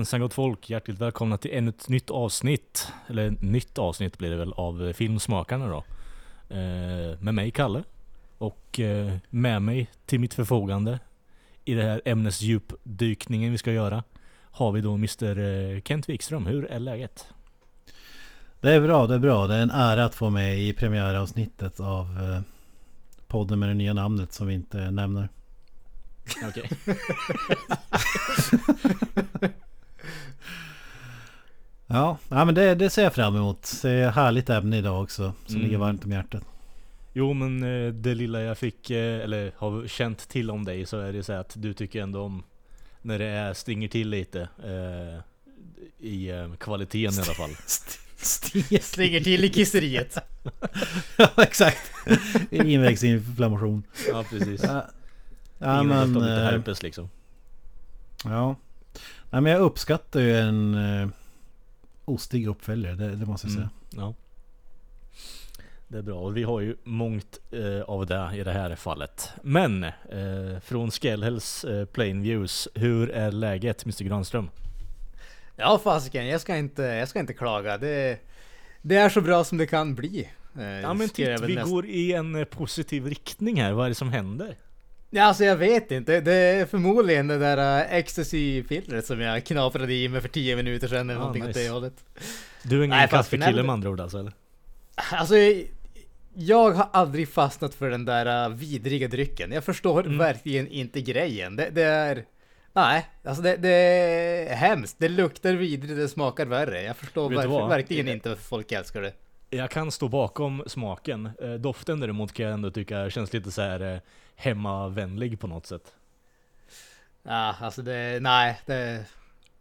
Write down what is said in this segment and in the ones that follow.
Jajamensan gott folk, hjärtligt välkomna till ännu ett nytt avsnitt. Eller nytt avsnitt blir det väl av Filmsmakarna då. Eh, med mig Kalle. Och eh, med mig till mitt förfogande i det här ämnesdjupdykningen vi ska göra har vi då Mr eh, Kent Wikström. Hur är läget? Det är bra, det är bra. Det är en ära att få med i premiäravsnittet av eh, podden med det nya namnet som vi inte nämner. Okej. Ja, ja men det, det ser jag fram emot. Det är härligt ämne idag också som Mm. ligger varmt om hjärtat. Jo men eh, det lilla jag fick, eh, eller har känt till om dig så är det så att du tycker ändå om när det är, stringer till lite eh, i eh, kvaliteten i alla fall. Stig. Slänger till i kisseriet. ja, exakt. Invägsinflammation. Ja precis. Ja, ja men... lite herpes liksom. Ja. Nej men jag uppskattar ju en eh, ostig uppföljare, det, det måste jag säga. Mm, ja. Det är bra och vi har ju mångt eh, av det i det här fallet. Men eh, från Skellhells eh, Plain Views, hur är läget Mr Granström? Ja fasiken, jag ska inte, jag ska inte klaga. Det, det är så bra som det kan bli. Eh, Ja men titt, vi näst- går i en eh, positiv riktning här. Vad är det som händer? Ja, alltså jag vet inte. Det är förmodligen det där uh, ecstasy-pillret som jag knaprade i mig för 10 minuter sedan eller Ah, någonting åt nice. det hållet. Du är ingen kaffekille med andra ord alltså eller? Alltså, jag, har aldrig fastnat för den där uh, vidriga drycken. Jag förstår Mm. verkligen inte grejen. Det, det är... Nej, alltså det, det är hemskt. Det luktar vidrigt, det smakar värre. Jag förstår verkligen inte varför folk älskar det. Jag kan stå bakom smaken. Eh, doften däremot kan jag ändå tycka känns lite så här eh, hemmavänlig på något sätt. Ja, alltså det... Nej, det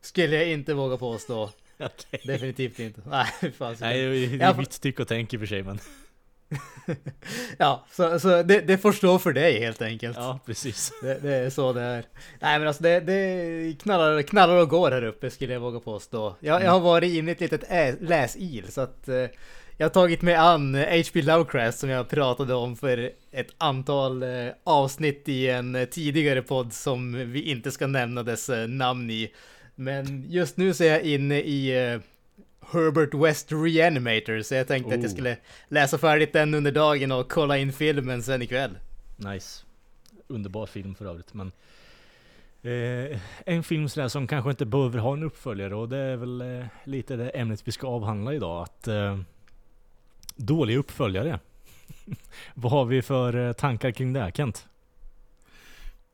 skulle jag inte våga påstå. Okej. Definitivt inte. Nej, fan. Nej, det är mitt tyck och tänk i och för sig men... Ja, så, så det, det stå för dig helt enkelt. Ja, precis. Det, det är så det är. Nej men alltså det, det knallar, knallar och går här uppe skulle jag våga påstå. Jag, jag har varit inne i ett litet ä- läsil så att eh, jag har tagit mig an H.P. Lovecraft som jag pratade om för ett antal eh, avsnitt i en eh, tidigare podd som vi inte ska nämna dess eh, namn i. Men just nu så är jag inne i eh, Herbert West Reanimator så jag tänkte att jag Oh. skulle läsa färdigt den under dagen och kolla in filmen sen ikväll. Nice. Underbar film för övrigt men... Eh, en film sådär som kanske inte behöver ha en uppföljare och det är väl eh, lite det ämnet vi ska avhandla idag. Att eh, Dåliga uppföljare. Vad har vi för eh, tankar kring det här Kent?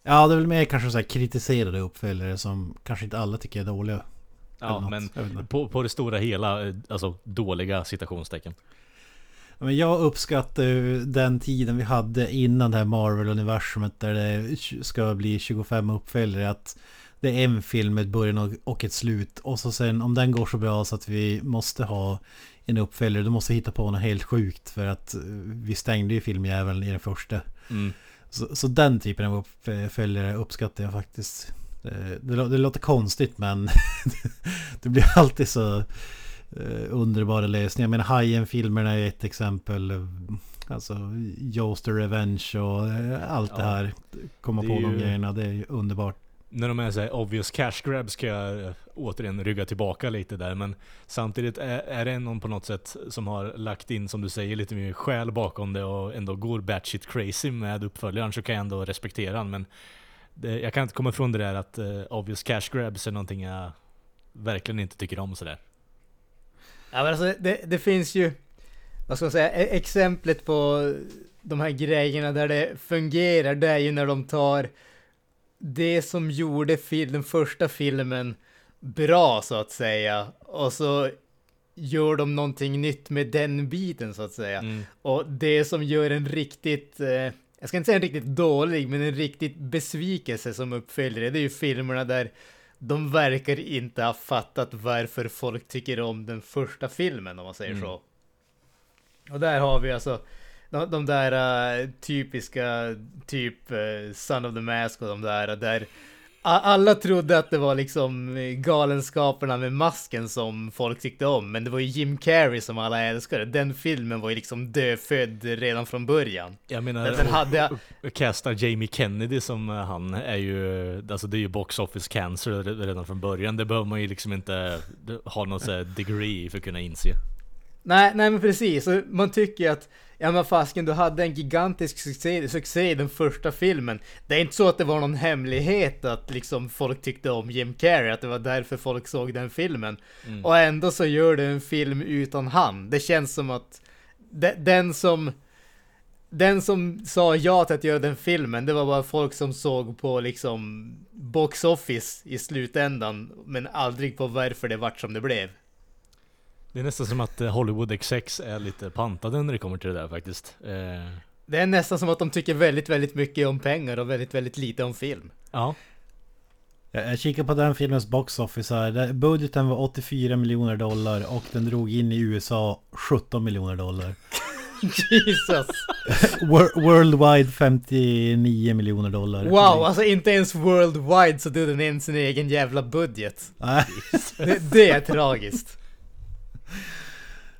Ja, det är väl mer kanske så här kritiserade uppföljare som kanske inte alla tycker är dåliga. Ja men på, på det stora hela, eh, alltså dåliga citationstecken. Men jag uppskattar ju den tiden vi hade innan det här Marvel-universumet där det ska bli 25 uppföljare. Att det är en film med ett början och ett slut. Och så sen om den går så bra så att vi måste ha en uppföljare. Då måste hitta på något helt sjukt. För att eh, vi stängde ju filmjäveln i den första. Mm. Så, så den typen av uppföljare uppskattar jag faktiskt. Det, det, det låter konstigt men det blir alltid så eh, underbara lösningar. Jag menar Hajen-filmerna är ett exempel. Alltså the Revenge och eh, allt Ja. det här. Komma Det på de ju- grejerna, det är ju underbart. När de är såhär obvious cash grabs ska jag eh, återigen rygga tillbaka lite där men samtidigt är, är det någon på något sätt som har lagt in som du säger lite mer själ bakom det och ändå går batshit crazy med uppföljaren så kan jag ändå respektera den men det, jag kan inte komma ifrån det där att uh, obvious cash grabs är någonting jag verkligen inte tycker om sådär. Ja men alltså det, det finns ju, vad ska man säga, e-, exemplet på de här grejerna där det fungerar, det är ju när de tar det som gjorde fil, den första filmen bra så att säga, och så gör de någonting nytt med den biten så att säga. Mm. Och det som gör en riktigt, eh, jag ska inte säga en riktigt dålig, men en riktigt besvikelse som uppföljare, det är ju filmerna där de verkar inte ha fattat varför folk tycker om den första filmen om man säger Mm. så. Och där har vi alltså de, de där eh, typiska typ uh, Son of the Mask och de där där alla trodde att det var liksom eh, galenskaperna med masken som folk tyckte om, men det var ju Jim Carrey som alla älskade. Den filmen var ju liksom dödfödd redan från början. Jag menar, Den, hade, casta Jamie Kennedy som eh, han är ju, alltså det är ju box office cancer re- redan från början. Det behöver man ju liksom inte ha något degree för att kunna inse. Nej, nej men precis. Man tycker att, ja men fasken, du hade en gigantisk succé, succé i den första filmen. Det är inte så att det var någon hemlighet att liksom folk tyckte om Jim Carrey, att det var därför folk såg den filmen. Mm. Och ändå så gör du en film utan han. Det känns som att de, den som den som sa ja till att göra den filmen, det var bara folk som såg på liksom box office i slutändan, men aldrig på varför det vart som det blev. Det är nästan som att eh, Hollywood XX är lite pantade när det kommer till det där faktiskt. Eh, Det är nästan som att de tycker väldigt, väldigt mycket om pengar och väldigt, väldigt lite om film. ja, Jag kikar på den filmens box office här. Budgeten var 84 miljoner dollar och den drog in i USA 17 miljoner dollar. Jesus! Wor- Worldwide 59 miljoner dollar. Wow, alltså inte ens worldwide så drog den in sin egen jävla budget. Det, det är tragiskt.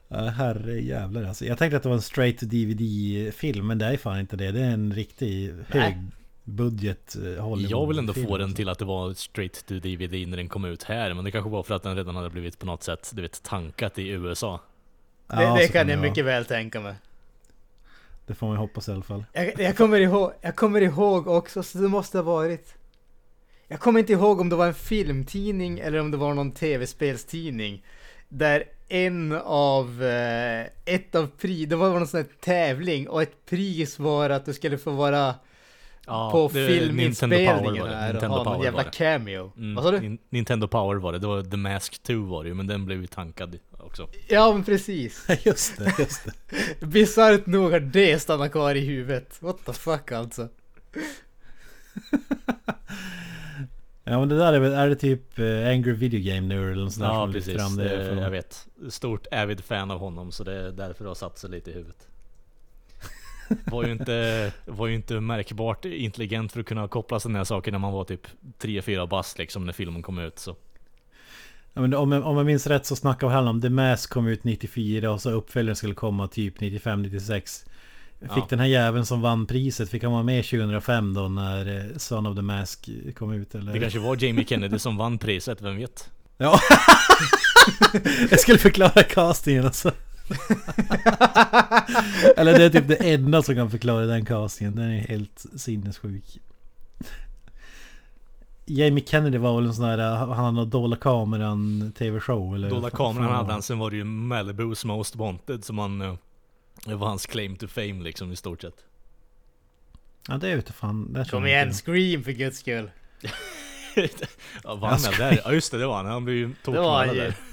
Ja, herre jävlar alltså. Jag tänkte att det var en straight to DVD-film, men det är fan inte det. Det är en riktig hög budget eh, Hollywood jag vill ändå få den alltså. till att det var straight to DVD när den kom ut här. Men det kanske var för att den redan hade blivit på något sätt, du vet, tankat i USA. Ja, Det, det så kan det jag vara. mycket väl tänka mig. Det får man ju hoppas i alla fall. Jag, jag, kommer ihåg, jag kommer ihåg också, så det måste ha varit... Jag kommer inte ihåg om det var en filmtidning eller om det var någon tv-spelstidning. Där en av, eh, ett av pri, det var någon sån här tävling och ett pris var att du skulle få vara Ja, på filminspelningen här och Nintendo ha någon Power jävla var det. cameo. Mm, Vad sa du? Nin- Nintendo Power var det, det var The Mask 2 var det ju, men den blev ju tankad också. Ja men precis. just det, just det. Bisarrt nog har det stannat kvar i huvudet. What the fuck alltså. Ja men det där är väl, är det typ eh, Angry Video Game nu eller något sånt Ja precis, fram det, från- jag vet. Stort avid fan av honom så det är därför det har satt sig lite i huvudet. Var ju inte, var ju inte märkbart intelligent för att kunna koppla sådana här saker när man var typ 3-4 bast liksom när filmen kom ut så. Ja, men om, jag, om jag minns rätt så snackade vi här om The Mask kom ut 94 och så uppföljaren skulle komma typ 95-96. Fick Ja. den här jäveln som vann priset, fick han vara med 2005 då när eh, Son of the Mask kom ut eller? Det kanske var Jamie Kennedy som vann priset, vem vet? Ja! jag skulle förklara castingen alltså. eller det är typ det enda som kan förklara den castingen. Den är helt sinnessjuk. Jamie Kennedy var väl en sån här, han hade någon Dolda Kameran TV-show eller? Dolda kameran hade han, sen var det ju Malibus Most Wanted som han... Det var hans claim to fame liksom i stort sett. Ja det jag fan. Det Kom igen, inte. Scream för guds skull. ja, var han med där? Ja just det, det var han. Han blev ju ju. där.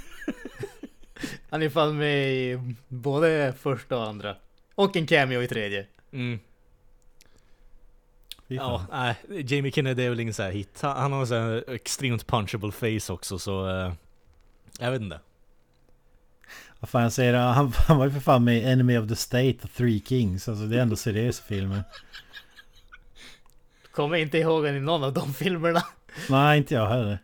Han är fan med i både första och andra. Och en cameo i tredje. Mm. Ja, nej, Jamie Kennedy är väl ingen sån här hit. Han, har så här extremt punchable face också så... eh, jag vet inte. Vad fan jag säger, han, han var ju för fan med i Enemy of the State och Three Kings. Alltså det är ändå seriösa filmer. Kommer inte ihåg i någon av de filmerna. Nej inte jag heller.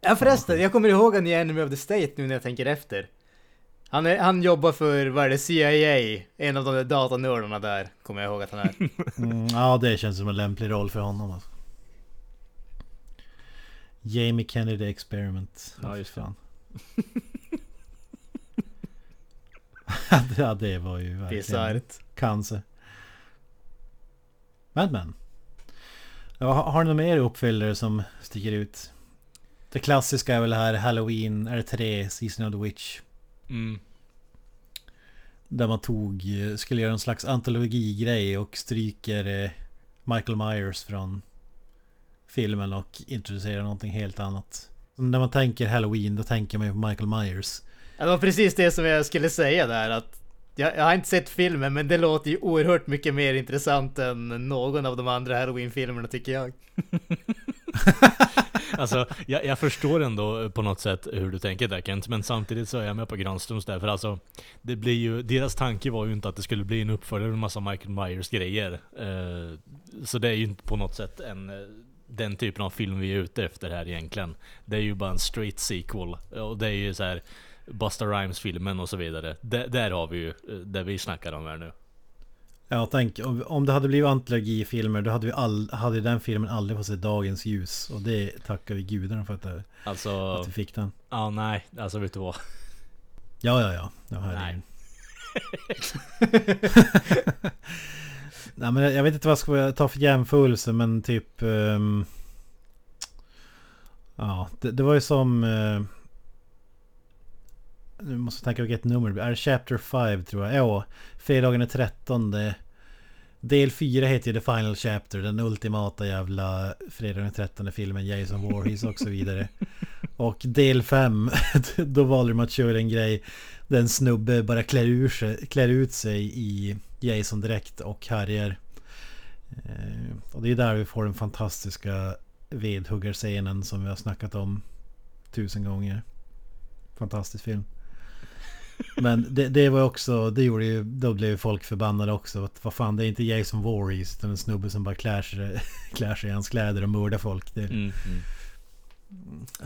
Ja förresten, jag kommer ihåg honom i Enemy of the State nu när jag tänker efter. Han, är, han jobbar för, vad är det, CIA? En av de där datanördarna där, kommer jag ihåg att han är. Mm, ja det känns som en lämplig roll för honom alltså. Jamie Kennedy Experiment. Ja, just det. fan. Ja det var ju verkligen cancer. Men men. Ja, har, ni några mer uppföljare som sticker ut? Det klassiska är väl här Halloween, är det 3, Season of the Witch. Mm. Där man tog, skulle göra en slags antologigrej och stryker eh, Michael Myers från filmen och introducerar någonting helt annat. När man tänker Halloween då tänker man ju på Michael Myers. Ja, det var precis det som jag skulle säga där att jag, jag har inte sett filmen men det låter ju oerhört mycket mer intressant än någon av de andra Halloween-filmerna tycker jag. Alltså, jag, jag, förstår ändå på något sätt hur du tänker där Kent, men samtidigt så är jag med på Granströms där, för alltså det blir ju, Deras tanke var ju inte att det skulle bli en uppföljare med massa Michael Myers grejer. Uh, så det är ju inte på något sätt en den typen av film vi är ute efter här egentligen. Det är ju bara en straight sequel. Och det är ju så här Busta Rhymes-filmen och så vidare. D där har vi ju det vi snackar om här nu. Ja, tänk om det hade blivit antologifilmer då hade, vi all, hade den filmen aldrig fått se dagens ljus. Och det tackar vi gudarna för att, det, alltså, att vi fick den. Ja, nej, alltså vet du vad? Ja, ja, ja. ja nej. nej, men jag vet inte vad jag ska ta för jämförelse, men typ... Um, ja, det, det, var ju som... Uh, nu måste jag tänka vilket nummer det blir. Är det Chapter 5 tror jag? Ja, fredagen den 13. Del 4 heter ju The Final Chapter. Den ultimata jävla fredagen den 13 filmen. Jason Voorhees och så vidare. Och del 5, då valde de att köra en grej. Den snubbe bara klär, ur sig, klär ut sig i Jason direkt och Harrier. Eh, och det är där vi får den fantastiska vedhuggarscenen som vi har snackat om tusen gånger. Fantastisk film. Men det, det, var också, det gjorde ju, då blev folk förbannade också. Att, vad fan, det är inte Jason Voorhees utan en snubbe som bara klär sig, klär sig i hans kläder och mördar folk. Det, mm, mm.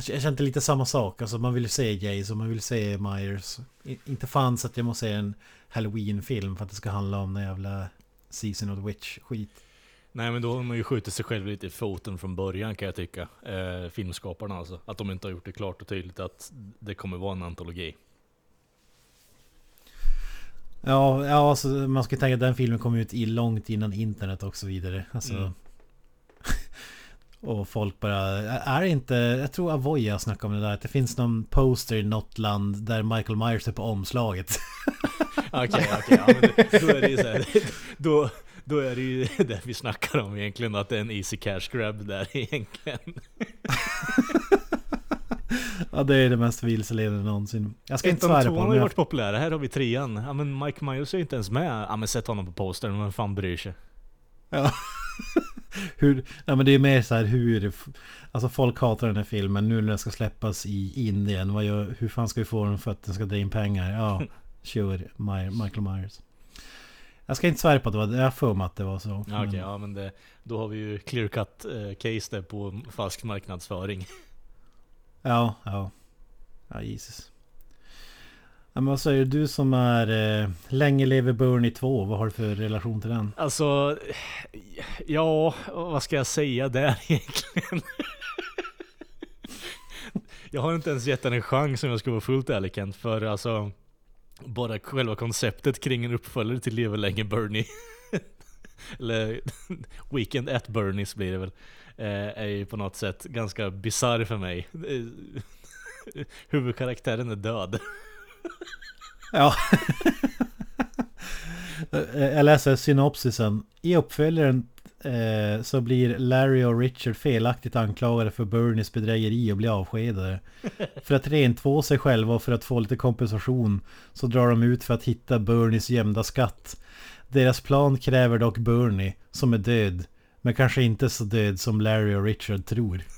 Jag kände lite samma sak. Alltså man vill se Jason, man vill se Myers. Inte fanns att jag måste se en Halloween-film för att det ska handla om den jävla Season of the Witch-skit. Nej men då har man ju skjutit sig själv lite i foten från början kan jag tycka. Eh, filmskaparna alltså. Att de inte har gjort det klart och tydligt att det kommer vara en antologi. Ja, ja alltså, man ska tänka att den filmen kom ut i långt innan internet och så vidare. Alltså, mm. Och folk bara... Är inte... Jag tror Avoya snackade om det där. Att det finns någon poster i något land där Michael Myers är på omslaget. Okej, okej. då är det ju så här, då, då är det ju det vi snackar om egentligen. Att det är en easy cash grab där egentligen. Ja det är det mest vilseledande någonsin. Jag ska inte svära på har ju varit populära. Här har vi trean. Ja men Mike Myers är inte ens med. Ja men sätt honom på postern. Vem fan bryr sig? Ja. hur, ja men det är mer så här hur... Alltså folk hatar den här filmen. Nu när den ska släppas i Indien. Vad gör, hur fan ska vi få den för att den ska dra in pengar? Ja, sure. My, Michael Myers. Jag ska inte svära på att det var... Jag för mig att det var så. Ja, Okej, okay, ja men det, då har vi ju clear cut eh, case där på falsk marknadsföring. Ja, ja. Ja, Jesus. Ja, men vad säger du som är eh, Länge lever Bernie 2? Vad har du för relation till den? Alltså, ja, vad ska jag säga där egentligen? jag har inte ens gett den en chans om jag ska vara fullt ärlig Kent, för alltså bara själva konceptet kring en uppföljare till Lever länge Bernie Eller Weekend at Bernies blir det väl eh, Är ju på något sätt ganska bisarr för mig eh, Huvudkaraktären är död ja. Eh, jag läser synopsisen. I uppföljaren eh, så blir Larry och Richard felaktigt anklagade för Bernies bedrägeri och blir avskedade. För att rentvå sig själva och för att få lite kompensation så drar de ut för att hitta Bernies gömda skatt. Deras plan kräver dock Bernie, som är död. Men kanske inte så död som Larry och Richard tror.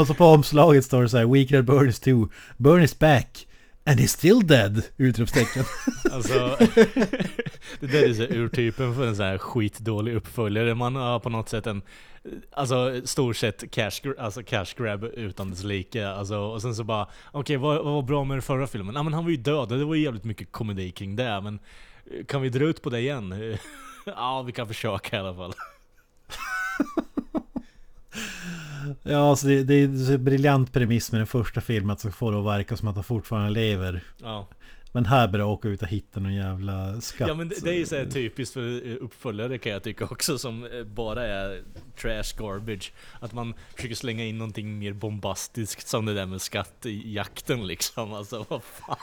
Och så på omslaget står det så här Weekend Burn 2 Burn is back And he's still dead! Utropstecken. Alltså, det där är så urtypen för en sån här skitdålig uppföljare. Man har på något sätt en, alltså stort sett cash, alltså cash grab utan dess like. Alltså, och sen så bara, okej okay, vad, vad var bra med den förra filmen? Ja men han var ju död, det var ju jävligt mycket komedi kring det. Men kan vi dra ut på det igen? ja, vi kan försöka i alla fall. Ja, alltså det, det är en briljant premiss med den första filmen att få det att verka som att han fortfarande lever. Ja. Men här börjar åka ut och hitta någon jävla skatt. Ja men det, det är ju så typiskt för uppföljare kan jag tycka också som eh, bara är trash garbage. Att man försöker slänga in någonting mer bombastiskt som det där med skattjakten liksom. Alltså vad fan.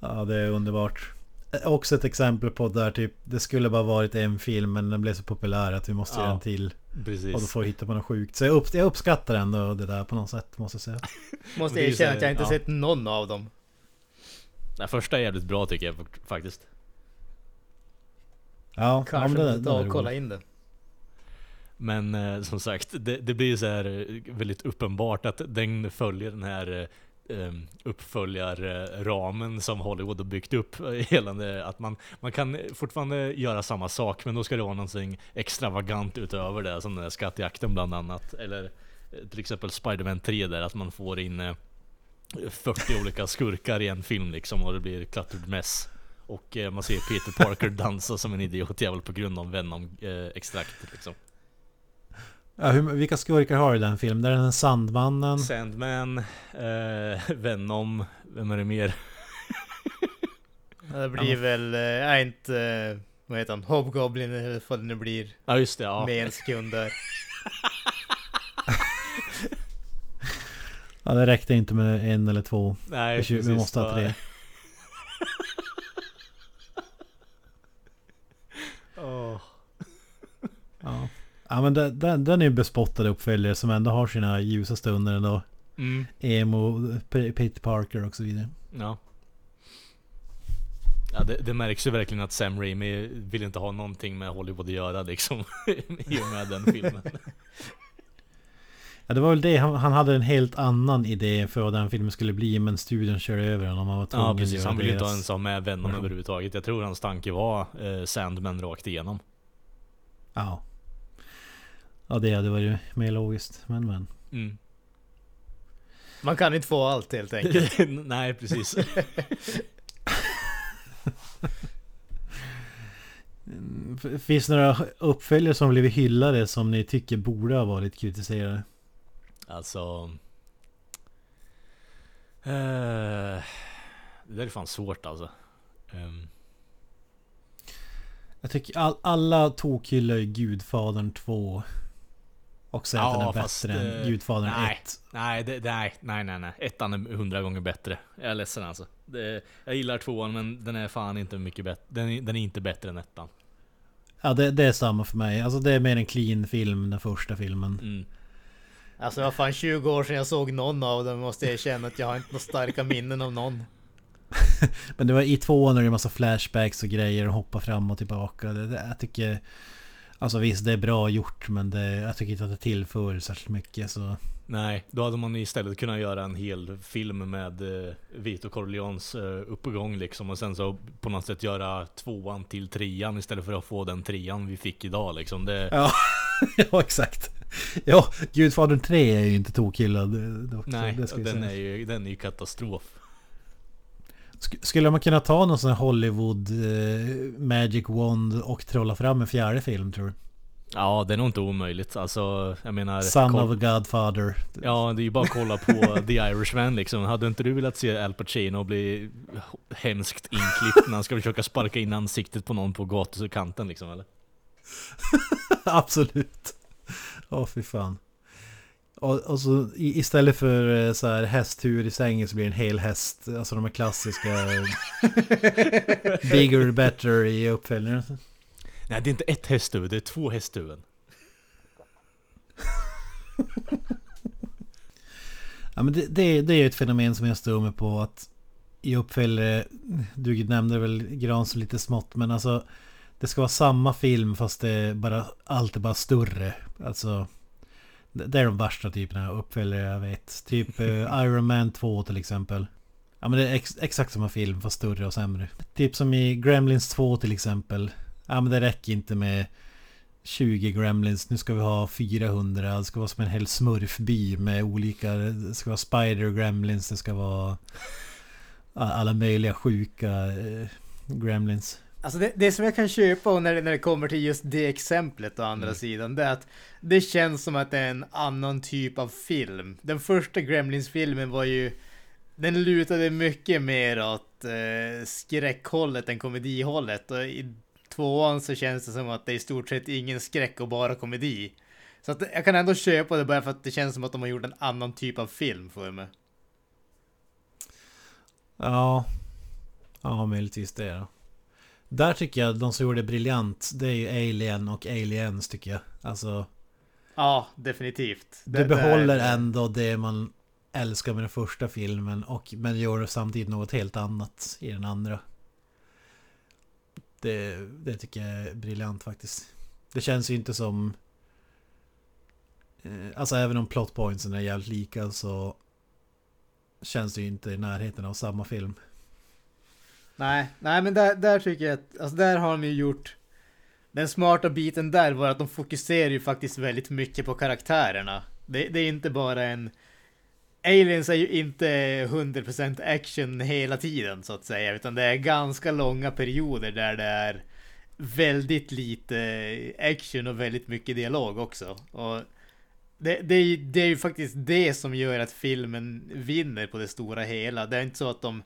ja det är underbart. Också ett exempel på där typ det skulle bara varit en film men den blev så populär att vi måste Ja. göra en till. Precis. Och då får vi hitta på något sjukt. Så jag, upp, jag uppskattar ändå det där på något sätt måste jag säga. Måste erkänna att jag inte ja. sett någon av dem. Den första är jävligt bra tycker jag faktiskt. Ja, ja Kanske men det, det, ta och kolla in den. Men eh, som sagt, det, det blir så här eh, väldigt uppenbart att den följer den här eh, eh, Ehm, uppföljarramen som Hollywood har byggt upp. Eh, gällande att man, man kan fortfarande göra samma sak men då ska det vara någonting extravagant utöver det. Som den där skattjakten bland annat. Eller eh, till exempel Spider-Man 3 där att man får in eh, 40 olika skurkar i en film liksom och det blir cluttered mess. Och man ser Peter Parker dansa som en idiotjävel på grund av Venom-extraktet liksom. Ja, hur, vilka skurkar har du i den filmen? Där är den Sandmannen. Sandman, eh, Venom, vem är det mer? Det blir väl, är inte, eh, vad heter han, Hobgoblin eller vad det nu blir. Ja just det, ja. Med en sekund där. Ja, det räckte inte med en eller två. Nej, Vi, måste ha tre. Åh. Ja. Ja men den, den, den är ju bespottad uppföljare som ändå har sina ljusa stunder ändå. Mm, Emo, P- Peter Parker och så vidare. ja. Ja det, det märks ju verkligen att Sam Raimi vill inte ha någonting med Hollywood att göra liksom. I och med den filmen. Ja det var väl det, han, han hade en helt annan idé för vad den filmen skulle bli men studion körde över honom. Han var tvungen Ja att precis, göra han vill inte ens ha med Venom version. överhuvudtaget. Jag tror hans tanke var eh, Sandman rakt igenom. Ja. Ja det hade varit mer logiskt. Men men. Mm. Man kan inte få allt helt enkelt. Nej precis. Finns det några uppföljare som blivit hyllade som ni tycker borde ha varit kritiserade? Alltså... Eh, det där är fan svårt alltså. Ehm, Jag tycker all, alla tokhyllar ju Gudfadern 2. Och säger att Ja, den är fast, bättre än eh, Gudfadern nej. 1. nej, det, nej, nej, nej, nej. Ettan är hundra gånger bättre. Jag är ledsen alltså. Det, jag gillar tvåan men den är fan inte mycket bättre. Den, är- den är inte bättre än ettan. Ja det, det är samma för mig. Alltså det är mer en clean film, den första filmen. Mm. Alltså det var fan 20 år sedan jag såg någon av dem måste jag erkänna att jag har inte några starka minnen av någon. Men det var i tvåan när det är massa flashbacks och grejer och hoppa fram och tillbaka. Det, det, jag tycker... Alltså visst, det är bra gjort men det, jag tycker inte att det tillför särskilt mycket så... Nej, då hade man istället kunnat göra en hel film med eh, Vito Corleones eh, uppgång liksom och sen så på något sätt göra tvåan till trean istället för att få den trean vi fick idag liksom. Det, Ja, ja exakt. Ja, Gudfadern 3 är ju inte tokhyllad så nej, den är, ju, den är ju katastrof. Sk- Skulle man kunna ta någon sån här Hollywood eh, Magic Wand och trolla fram en fjärde film tror du? Ja, det är nog inte omöjligt. Alltså, jag menar... Son of a Godfather. Ja, det är ju bara att kolla på The Irishman liksom. Hade inte du velat se Al Pacino bli hemskt inklippt när han ska försöka sparka in ansiktet på någon på gatukanten liksom eller? Absolut. Åh fy fan. Och, och så i, istället för eh, så här hästtur i sängen så blir det en hel häst. Alltså de här klassiska Bigger, better i uppföljaren. Nej, det är inte ett hästhuvud, det är två hästhuvuden. Ja men det, det, det är ett fenomen som jag stör mig på att i uppföljare, du nämnde väl Grans lite smått men alltså det ska vara samma film fast det bara, allt är bara större. Alltså det, är de värsta typerna av uppföljare jag vet. Typ eh, Iron Man 2 till exempel. Ja men det är ex, exakt samma film fast större och sämre. Typ som i Gremlins 2 till exempel. Ja men det räcker inte med 20 Gremlins, nu ska vi ha 400. Det ska vara som en hel smurfby med olika... Det ska vara Spider Gremlins, det ska vara alla möjliga sjuka eh, Gremlins. Alltså det, det som jag kan köpa när, det- när det kommer till just det exemplet å andra Mm. sidan, det är att det känns som att det är en annan typ av film. Den första Gremlins-filmen var ju, den lutade mycket mer åt eh, skräckhållet än komedihållet. Och i tvåan så känns det som att det är i stort sett ingen skräck och bara komedi. Så att jag kan ändå köpa det bara för att det känns som att de har gjort en annan typ av film för mig. Ja. Ja, möjligtvis det då. Där tycker jag de som gjorde det briljant, det är ju Alien och Aliens tycker jag. Alltså, Ja, definitivt. det behåller ändå det man älskar med den första filmen och men gör samtidigt något helt annat i den andra. Det, det tycker jag är briljant faktiskt. Det känns ju inte som... eh, Alltså även om plot pointsen är jävligt lika så känns det ju inte i närheten av samma film. Nej, nej men där, där tycker jag att, alltså där har de ju gjort Den smarta biten där var att de fokuserar ju faktiskt väldigt mycket på karaktärerna. Det, det är inte bara en Aliens är ju inte 100% action hela tiden så att säga, utan det är ganska långa perioder där det är väldigt lite action och väldigt mycket dialog också. Och det, det, är, det är ju faktiskt det som gör att filmen vinner på det stora hela. Det är inte så att de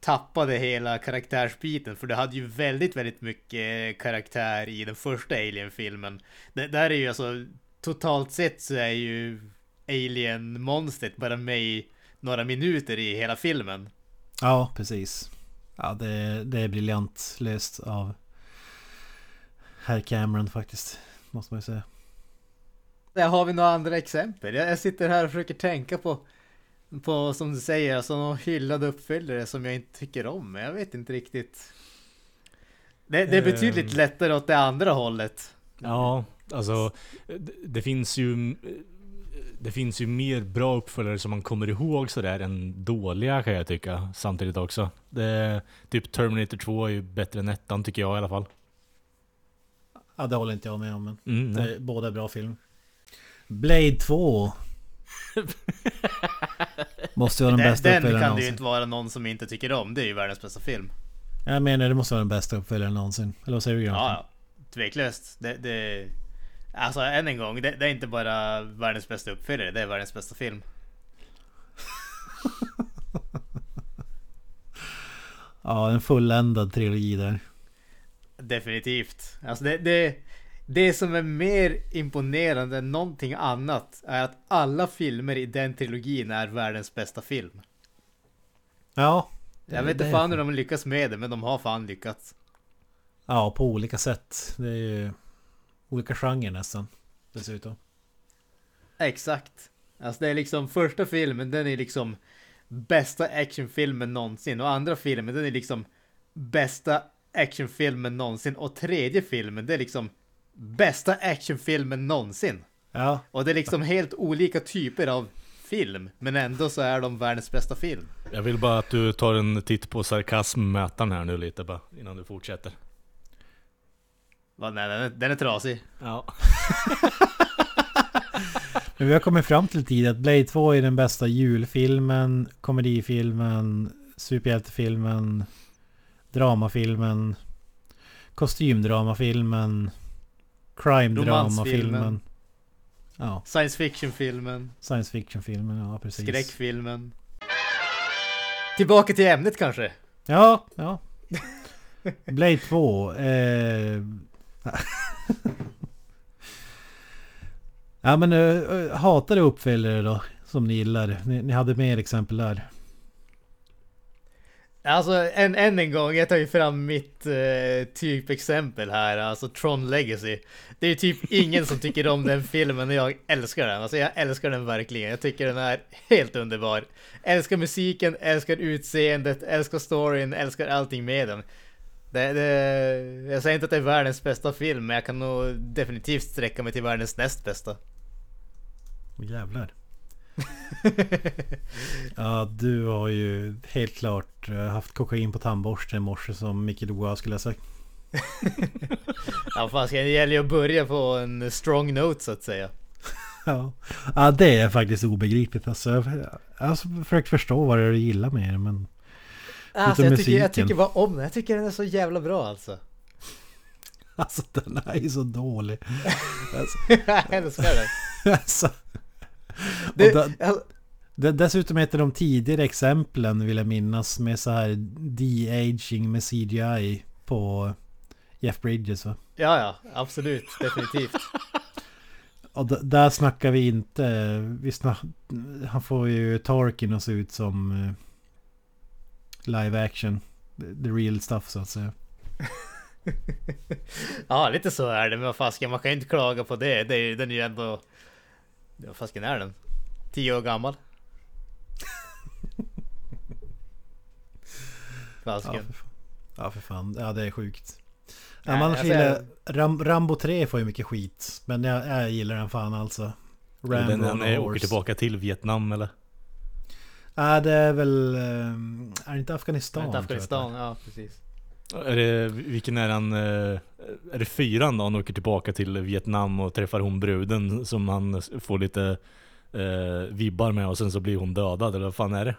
tappade hela karaktärsbiten, för det hade ju väldigt, väldigt mycket karaktär i den första Alien-filmen. Det där är ju alltså, totalt sett så är ju Alien-monstret bara med i några minuter i hela filmen. Ja, precis. Ja, det, det är briljant löst av herr Cameron faktiskt. Måste man ju säga. Där har vi några andra exempel. Jag, jag sitter här och försöker tänka på, på som du säger, alltså någon hyllad uppföljare som jag inte tycker om. Jag vet inte riktigt. Det, det är betydligt Ehm. lättare åt det andra hållet. Ja, alltså det, det finns ju Det finns ju mer bra uppföljare som man kommer ihåg sådär än dåliga kan jag tycka samtidigt också. Det, typ Terminator 2 är ju bättre än ettan tycker jag i alla fall. Ja, det håller inte jag med om. Men Mm, båda är bra film. Blade 2. Måste vara den Den, bästa den uppföljaren kan det ju inte vara någon som inte tycker om. Det är ju världens bästa film. Jag menar det måste vara den bästa uppföljaren någonsin. Eller vad säger du Ja, ja. Tveklöst. Det, det, alltså än en gång, det, det är inte bara världens bästa uppföljare, det är världens bästa film. Ja, en fulländad trilogi där. Definitivt. Alltså det, det, det som är mer imponerande än någonting annat är att alla filmer i den trilogin är världens bästa film. Ja. Jag vet inte fan hur de lyckas med det, men de har fan lyckats. Ja, på olika sätt. Det är ju olika genrer nästan. Dessutom. Exakt. Alltså det är liksom första filmen, den är liksom bästa actionfilmen någonsin och andra filmen, den är liksom bästa actionfilmen någonsin och tredje filmen, det är liksom bästa actionfilmen någonsin. Ja, Och det är liksom helt olika typer av film, men ändå så är de världens bästa film. Jag vill bara att du tar en titt på sarkasmmätaren här nu lite bara innan du fortsätter. Va, nej, den är, den är trasig. Ja. men vi har kommit fram till tid att Blade 2 är den bästa julfilmen, komedifilmen, superhjältefilmen, dramafilmen, kostymdramafilmen, crime-dramafilmen. Ja, Science fiction-filmen, science fiction-filmen, ja precis. skräckfilmen. Tillbaka till ämnet kanske? Ja, ja. Blade 2. Eh... ja men uh, hatar du uppföljare då? Som ni gillar? Ni, ni hade mer exempel där. Alltså än, än en gång, jag tar ju fram mitt eh, typexempel här, alltså Tron Legacy. Det är ju typ ingen som tycker om den filmen och jag älskar den. Alltså jag älskar den verkligen. Jag tycker den är helt underbar. Älskar musiken, älskar utseendet, älskar storyn, älskar allting med den. Det, det, jag säger inte att det är världens bästa film, men jag kan nog definitivt sträcka mig till världens näst bästa. Åh, jävlar. Ja, du har ju helt klart eh, haft kokain på tandborsten i morse som Micke Doa skulle ha sagt. Ja, fan, det gäller ju att börja på en strong note så att säga. Ja. ja, det är faktiskt obegripligt. Alltså, jag jag har försökt förstå vad det är du gillar med det, men... Alltså, jag, tycker, jag tycker bara om den. Jag tycker den är så jävla bra alltså. Alltså den är ju så dålig. Alltså, jag älskar den. alltså. Det, da- Det, dessutom heter de tidigare exemplen vill jag minnas med så här de-aging med CGI på Jeff Bridges va? ja, ja, absolut, definitivt. Och där snackar vi inte... Vi snack, han får ju Tarkin att se ut som eh, live action. The, the real stuff så att säga. ja, lite så är det. Men vad fasken, man kan ju inte klaga på det. det är, den är ju ändå... Vad fasken är den? Tio år gammal? Ja, Fasken. för fan. Ja, för fan. Ja, det är sjukt. Ja, Nej, man alltså, gillar, jag- Ram, Rambo 3 får ju mycket skit. Men jag, jag gillar den fan alltså. den, Rambo den on är, åker tillbaka till Vietnam eller? Ja, det är väl... ehm, Är det inte Afghanistan? Inte tror jag Afghanistan, ja precis. Är det, vilken är han? eh, Är det fyran då han åker tillbaka till Vietnam och träffar hon bruden som han får lite eh, vibbar med och sen så blir hon dödad eller vad fan är det?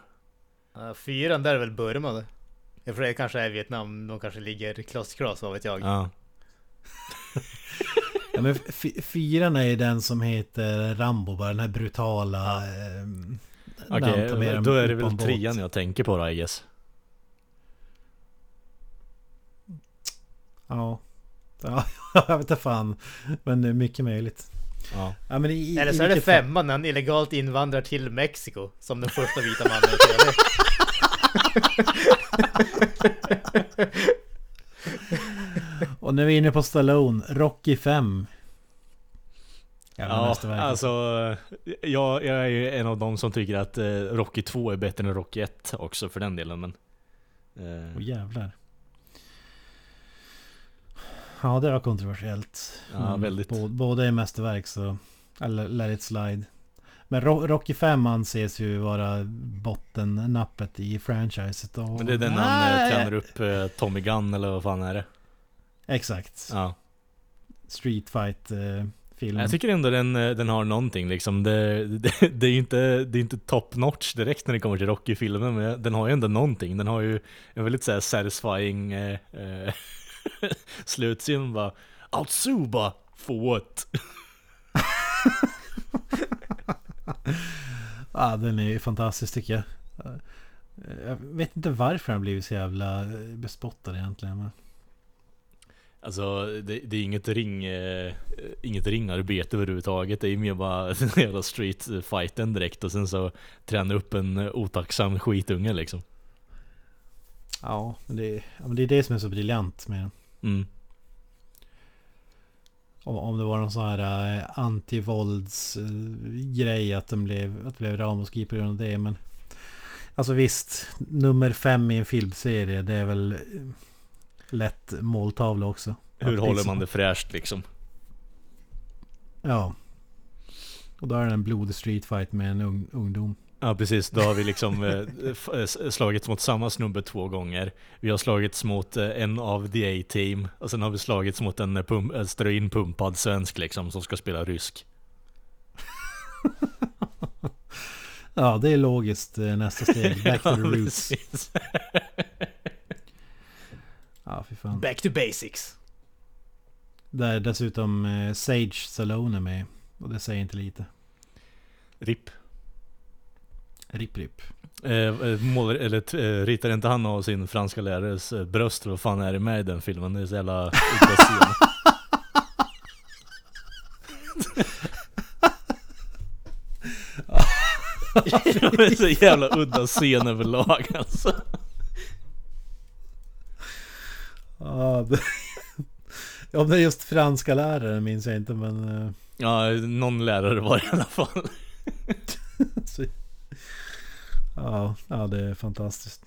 Fyran där är väl Burma det? Jag tror det kanske är Vietnam, de kanske ligger kloss vad vet jag. Ja. Ja, men fyran är ju den som heter Rambo, bara den här brutala... när han Okej, dem då är det väl trean jag tänker på då I guess. Ja. ja, jag vet inte fan. Men det är mycket möjligt. Ja. Ja, men i, Eller så är det femman när han illegalt invandrar till Mexiko som den första vita mannen i TV. Och vi är inne på Stallone, Rocky 5. Jävla Ja, alltså jag, jag är ju en av dem som tycker att eh, Rocky 2 är bättre än Rocky 1 också för den delen men eh, Åh jävlar. Ja, det var kontroversiellt. Ja, väldigt. Bå- Båda är mästerverk så... Eller let it slide. Men Ro- Rocky 5 anses ju vara bottennappet i franchiset. Och... Men det är den han eh, Nej! tränar upp eh, Tommy Gunn eller vad fan är det? Exakt. Ja. Street fight eh, film. Jag tycker ändå den, eh, den har någonting liksom. Det, det, det är ju inte, det är inte top notch direkt när det kommer till Rocky-filmen, men den har ju ändå någonting. Den har ju en väldigt så här satisfying eh, eh, slutscen bara Outsuba for what? Ja, den är ju fantastisk tycker jag. Jag vet inte varför han blivit så jävla eh, bespottad egentligen. Men... Alltså det, det är inget ring, eh, inget ringarbete överhuvudtaget. Det är mer bara den jävla street fighten direkt och sen så träna upp en otacksam skitunge liksom. Ja, men det, är- ja, men det är det som är så briljant med den. Mm. Om, om det var någon sån här eh, grej att, den blev, att det blev ramaskri på grund av det. Men alltså visst, nummer fem i en filmserie det är väl eh, lätt måltavla också. Hur Att håller liksom- man det fräscht liksom? Ja. Och då är det en blodig streetfight med en ung, ungdom. Ja precis, då har vi liksom eh, eh, slagits mot samma snubbe två gånger. Vi har slagits mot eh, en av the A-team och sen har vi slagits mot en pump, eh, steroinpumpad svensk liksom som ska spela rysk. Ja, det är logiskt eh, nästa steg. Back to the roots. Ja, fy fan. Back to basics. Där dessutom eh, Sage Stallone är med. Och det säger inte lite. RIP. Ripp ripp. Eh, eh, mål, eller eh, ritar inte han av sin franska lärares eh, bröst? Vad fan är det med i den filmen? Det är så jävla udda scen. det är så jävla udda scen överlag alltså. Ja, det... Om det är just franska läraren minns jag inte men... eh, Ja, någon lärare var det i alla fall. Ja, ja, det är fantastiskt.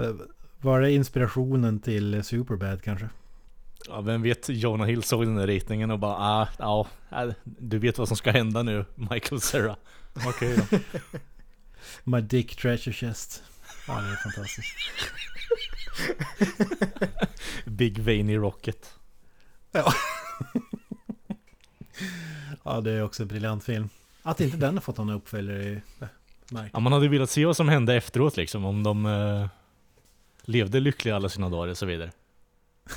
Eh, Var det inspirationen till Superbad kanske? Ja, vem vet, Jonah Hill såg den där ritningen och bara ah, ja, ah, du vet vad som ska hända nu, Michael Cera. Okej då. My Dick Treasure Chest. Ja, det är fantastiskt. Big Veiny Rocket. Ja, det är också en briljant film. Att inte den har fått någon uppföljare Ja, man hade velat se vad som hände efteråt liksom, om de eh, levde lyckliga alla sina dagar och så vidare.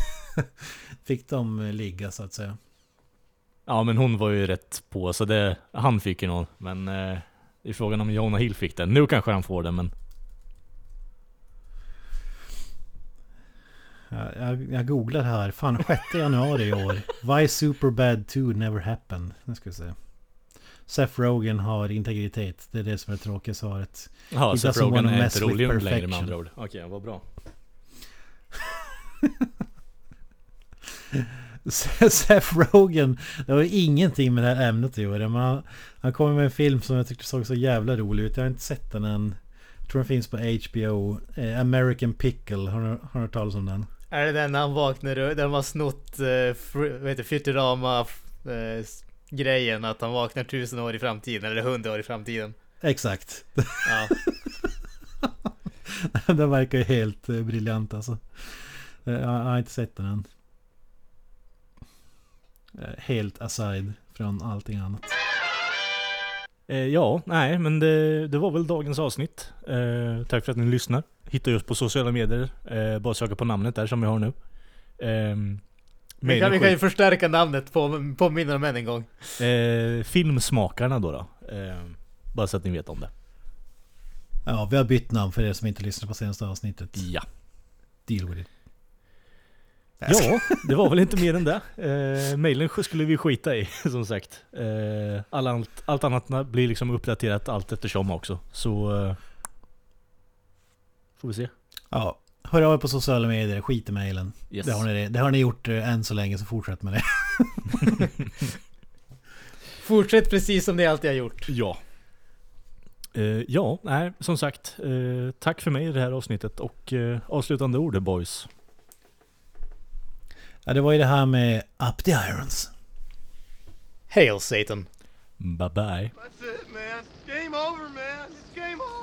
Fick de eh, ligga så att säga. Ja, men hon var ju rätt på, så det, han fick ju någon. Men eh, det är frågan om Jonah Hill fick den. Nu kanske han får den, men Jag, jag, jag googlar här. Fan, 6 januari i år. Why Superbad 2 never happened. Nu ska vi se. Seth Rogen har integritet. Det är det som är det tråkiga svaret. ja, frågan wanna är inte rolig längre med andra ord. Okej, vad bra. Seth Rogen, det har ingenting med det här ämnet att göra. Men han, han kommer med en film som jag tyckte såg så jävla rolig ut. Jag har inte sett den än. Jag tror den finns på HBO. Eh, American Pickle, har du, har du hört talas om den? Är det den när han vaknar upp, den var snott, uh, fr- vad heter Futurama uh, grejen att han vaknar tusen år i framtiden eller hundra år i framtiden. Exakt. Ja. den verkar ju helt eh, briljant alltså. Eh, Jag, har inte sett den än. Eh, Helt aside från allting annat. Ja, nej, men det, det var väl dagens avsnitt. Eh, tack för att ni lyssnar. Hittar oss på sociala medier. Eh, bara söka på namnet där som vi har nu. Eh, Vi kan, vi kan ju förstärka namnet på, påminna om än en gång. eh, filmsmakarna då. då. Eh, bara så att ni vet om det. Ja, vi har bytt namn för er som inte lyssnade på senaste avsnittet. Ja. Deal with it. Ja, det var väl inte mer än det. Eh, mailen skulle vi skita i, som sagt. Eh, all, allt, allt annat blir liksom uppdaterat allt eftersom också. Så... Eh, får vi se. Ja, hör av er på sociala medier, skit i mejlen. Yes. Det, har ni, det har ni gjort eh, än så länge, så fortsätt med det. Fortsätt precis som ni alltid har gjort. Ja. Eh, ja, nej, som sagt. Eh, tack för mig i det här avsnittet och eh, avslutande ord boys. Ja, det var ju det här med Up the Irons. Hail Satan. Bye bye. That's it, man. Game over, man.